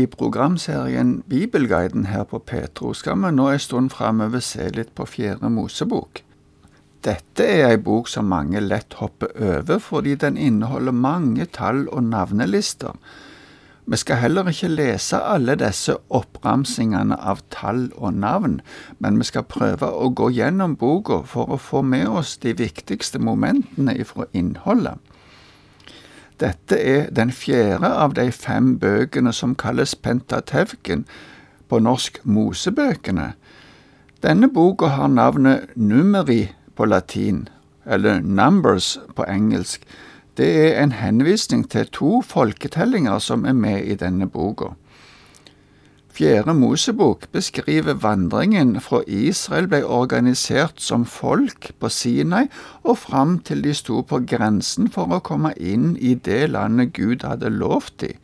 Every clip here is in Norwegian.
I programserien Bibelguiden her på Petro skal vi nå en stund framover se litt på Fjerde Mosebok. Dette er ei bok som mange lett hopper over fordi den inneholder mange tall og navnelister. Vi skal heller ikke lese alle disse oppramsingene av tall og navn, men vi skal prøve å gå gjennom boka for å få med oss de viktigste momentene ifra innholdet. Dette er den fjerde av de fem bøkene som kalles Pentatevken, på norsk Mosebøkene. Denne boka har navnet Numeri på latin, eller Numbers på engelsk. Det er en henvisning til to folketellinger som er med i denne boka. Fjerde Mosebok beskriver vandringen fra Israel ble organisert som folk på Sinai og fram til de sto på grensen for å komme inn i det landet Gud hadde lovt dem.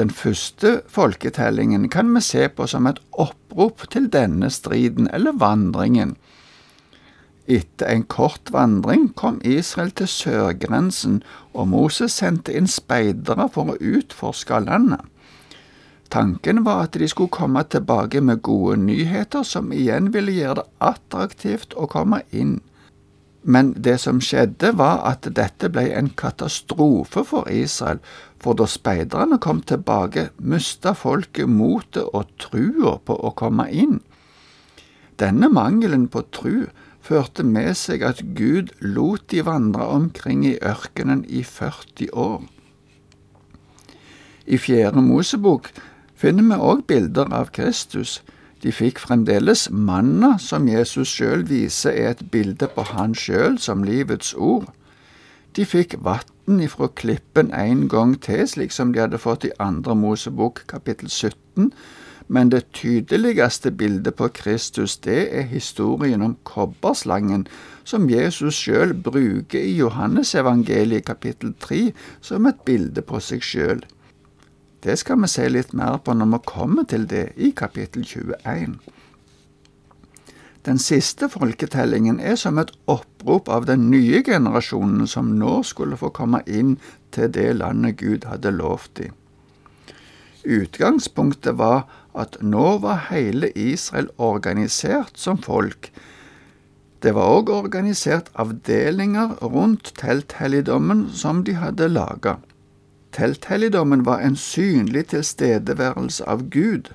Den første folketellingen kan vi se på som et opprop til denne striden, eller vandringen. Etter en kort vandring kom Israel til sørgrensen, og Moses sendte inn speidere for å utforske landet. Tanken var at de skulle komme tilbake med gode nyheter som igjen ville gjøre det attraktivt å komme inn. Men det som skjedde, var at dette ble en katastrofe for Israel, for da speiderne kom tilbake, mista folket motet og trua på å komme inn. Denne mangelen på tru førte med seg at Gud lot de vandre omkring i ørkenen i 40 år. I Fjerde Mosebok finner vi òg bilder av Kristus. De fikk fremdeles manna, som Jesus sjøl viser er et bilde på han sjøl som livets ord. De fikk vann ifra klippen en gang til, slik som de hadde fått i Andre Mosebok kapittel 17, men det tydeligste bildet på Kristus, det er historien om kobberslangen, som Jesus sjøl bruker i Johannesevangeliet kapittel 3 som et bilde på seg sjøl. Det skal vi se litt mer på når vi kommer til det i kapittel 21. Den siste folketellingen er som et opprop av den nye generasjonen som nå skulle få komme inn til det landet Gud hadde lovt dem. Utgangspunktet var at nå var hele Israel organisert som folk. Det var òg organisert avdelinger rundt telthelligdommen som de hadde laga. Telthelligdommen var en synlig tilstedeværelse av Gud.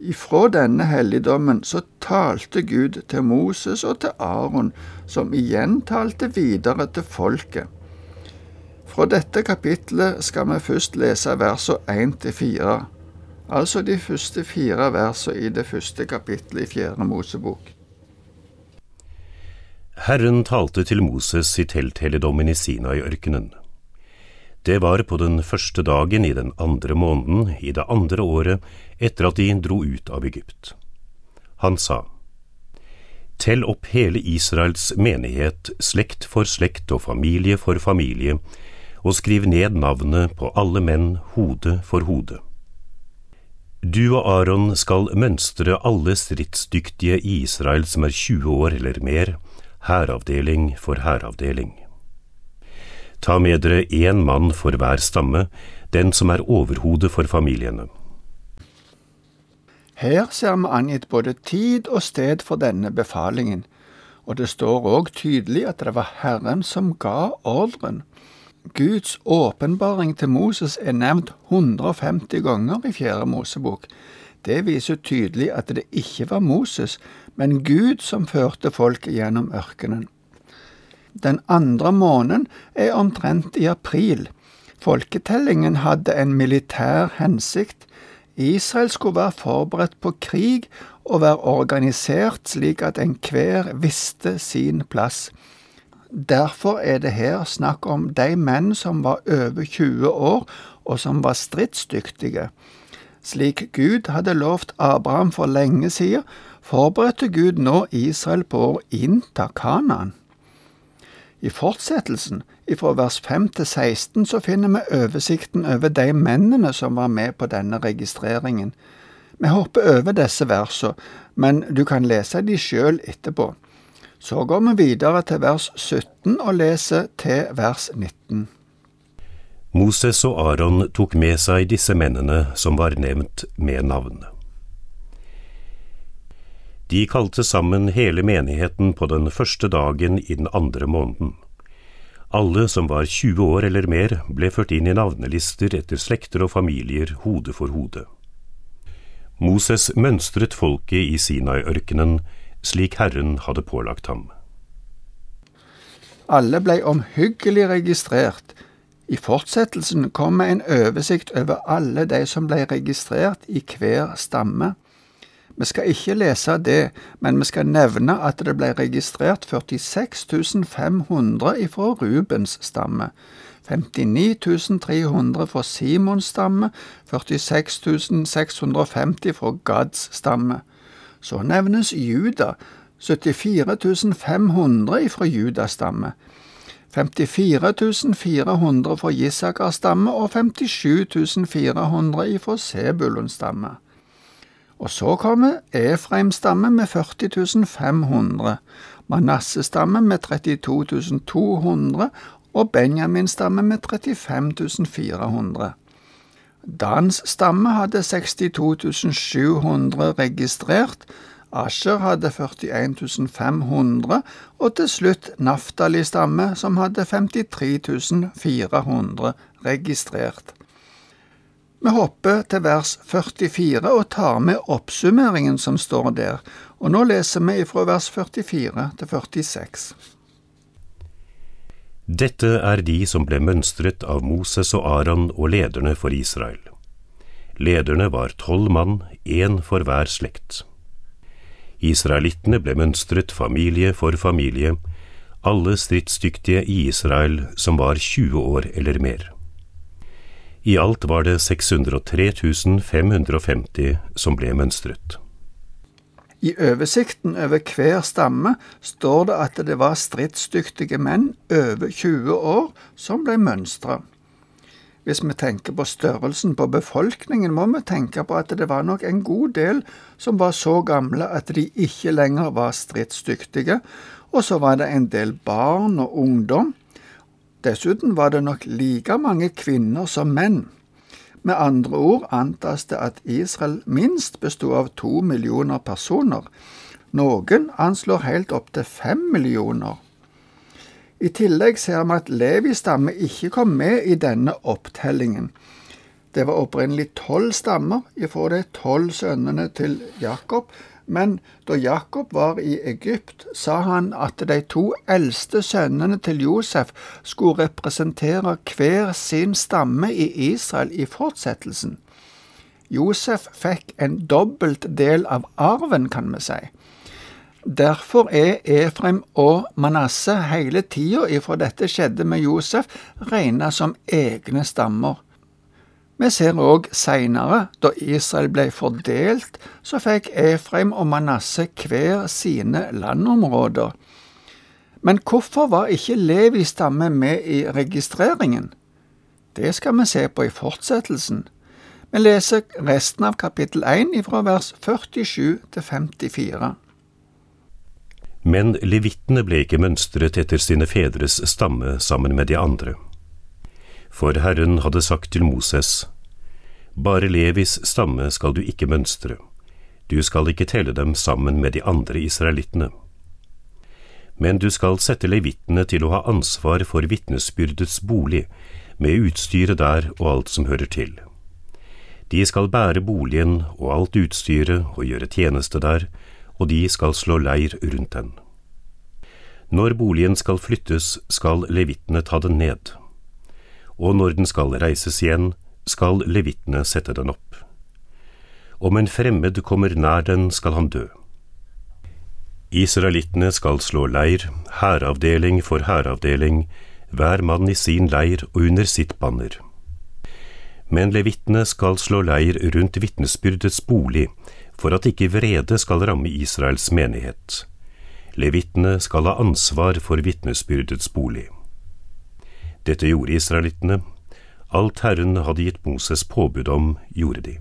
Ifra denne helligdommen så talte Gud til Moses og til Aron, som igjen talte videre til folket. Fra dette kapitlet skal vi først lese versene 1 til 4, altså de første fire versene i det første kapittelet i Fjerde Mosebok. Herren talte til Moses i telthelligdommen i Sinai-ørkenen. Det var på den første dagen i den andre måneden i det andre året etter at de dro ut av Egypt. Han sa, Tell opp hele Israels menighet, slekt for slekt og familie for familie, og skriv ned navnet på alle menn, hode for hode. Du og Aron skal mønstre alle stridsdyktige i Israel som er 20 år eller mer, hæravdeling for hæravdeling. Ta med dere én mann for hver stamme, den som er overhodet for familiene. Her ser vi angitt både tid og sted for denne befalingen, og det står òg tydelig at det var Herren som ga ordren. Guds åpenbaring til Moses er nevnt 150 ganger i Fjerde Mosebok. Det viser tydelig at det ikke var Moses, men Gud som førte folket gjennom ørkenen. Den andre måneden er omtrent i april. Folketellingen hadde en militær hensikt. Israel skulle være forberedt på krig og være organisert slik at enhver visste sin plass. Derfor er det her snakk om de menn som var over 20 år, og som var stridsdyktige. Slik Gud hadde lovt Abraham for lenge siden, forberedte Gud nå Israel på å innta Kanaan. I fortsettelsen, ifra vers 5 til 16, så finner vi oversikten over de mennene som var med på denne registreringen. Vi hopper over disse versene, men du kan lese de sjøl etterpå. Så går vi videre til vers 17 og leser til vers 19. Moses og Aron tok med seg disse mennene som var nevnt med navn. De kalte sammen hele menigheten på den første dagen i den andre måneden. Alle som var 20 år eller mer, ble ført inn i navnelister etter slekter og familier, hode for hode. Moses mønstret folket i Sinai-ørkenen slik Herren hadde pålagt ham. Alle ble omhyggelig registrert. I fortsettelsen kommer en oversikt over alle de som ble registrert i hver stamme. Vi skal ikke lese det, men vi skal nevne at det ble registrert 46 500 ifra Rubens stamme, 59 300 fra Simons stamme, 46 650 fra Gads stamme. Så nevnes Juda, 74 500 ifra Judas stamme. 54 400 fra Jissakars stamme og 57 400 ifra Sebulons stamme. Og så kommer Efraim-stamme med 40 500, Manasseh stamme med 32 200 og Benjamin-stamme med 35 400. Dans stamme hadde 62 700 registrert, Asher hadde 41 500, og til slutt Naftali stamme, som hadde 53 400 registrert. Vi hopper til vers 44 og tar med oppsummeringen som står der, og nå leser vi fra vers 44 til 46. Dette er de som ble mønstret av Moses og Aron og lederne for Israel. Lederne var tolv mann, én for hver slekt. Israelittene ble mønstret familie for familie, alle stridsdyktige i Israel som var 20 år eller mer. I alt var det 603 550 som ble mønstret. I oversikten over hver stamme står det at det var stridsdyktige menn over 20 år som ble mønstra. Hvis vi tenker på størrelsen på befolkningen, må vi tenke på at det var nok en god del som var så gamle at de ikke lenger var stridsdyktige, og så var det en del barn og ungdom Dessuten var det nok like mange kvinner som menn. Med andre ord antas det at Israel minst bestod av to millioner personer. Noen anslår helt opp til fem millioner. I tillegg ser vi at Levi stamme ikke kom med i denne opptellingen. Det var opprinnelig tolv stammer ifra de tolv sønnene til Jakob, men da Jakob var i Egypt, sa han at de to eldste sønnene til Josef skulle representere hver sin stamme i Israel i fortsettelsen. Josef fikk en dobbelt del av arven, kan vi si. Derfor er Efrem og Manasseh hele tida ifra dette skjedde med Josef, regna som egne stammer. Vi ser òg seinere, da Israel ble fordelt, så fikk Efraim og Manasseh hver sine landområder. Men hvorfor var ikke Levi stamme med i registreringen? Det skal vi se på i fortsettelsen. Vi leser resten av kapittel 1 fra vers 47 til 54. Men levittene ble ikke mønstret etter sine fedres stamme sammen med de andre. For Herren hadde sagt til Moses, Bare Levis stamme skal du ikke mønstre, du skal ikke telle dem sammen med de andre israelittene. Men du skal sette levittene til å ha ansvar for vitnesbyrdets bolig, med utstyret der og alt som hører til. De skal bære boligen og alt utstyret og gjøre tjeneste der, og de skal slå leir rundt den. Når boligen skal flyttes, skal levittene ta den ned og når den skal reises igjen, skal levitene sette den opp. Om en fremmed kommer nær den, skal han dø. Israelittene skal slå leir, hæravdeling for hæravdeling, hver mann i sin leir og under sitt banner. Men levitene skal slå leir rundt vitnesbyrdets bolig, for at ikke vrede skal ramme Israels menighet. Levitene skal ha ansvar for vitnesbyrdets bolig. Dette gjorde israelittene. Alt Herren hadde gitt Moses påbud om, gjorde de.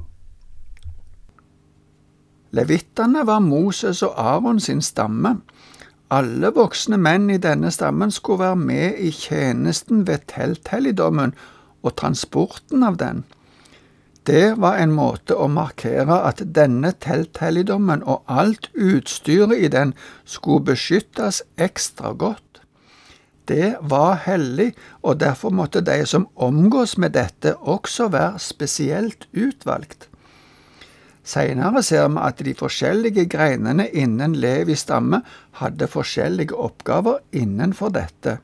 Levittene var Moses og Aron sin stamme. Alle voksne menn i denne stammen skulle være med i tjenesten ved telthelligdommen og transporten av den. Det var en måte å markere at denne telthelligdommen og alt utstyret i den skulle beskyttes ekstra godt. Det var hellig, og derfor måtte de som omgås med dette, også være spesielt utvalgt. Seinere ser vi at de forskjellige greinene innen Levi stamme hadde forskjellige oppgaver innenfor dette.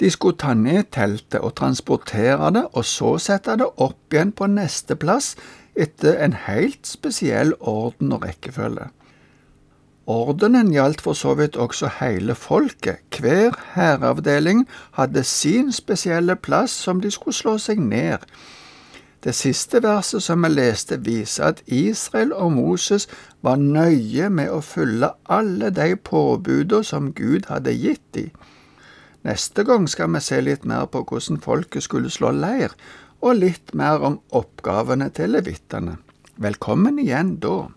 De skulle ta ned teltet og transportere det, og så sette det opp igjen på neste plass etter en helt spesiell orden og rekkefølge. Ordenen gjaldt for så vidt også hele folket. Hver hæravdeling hadde sin spesielle plass som de skulle slå seg ned. Det siste verset som vi leste, viser at Israel og Moses var nøye med å følge alle de påbudene som Gud hadde gitt dem. Neste gang skal vi se litt mer på hvordan folket skulle slå leir, og litt mer om oppgavene til levittene. Velkommen igjen da.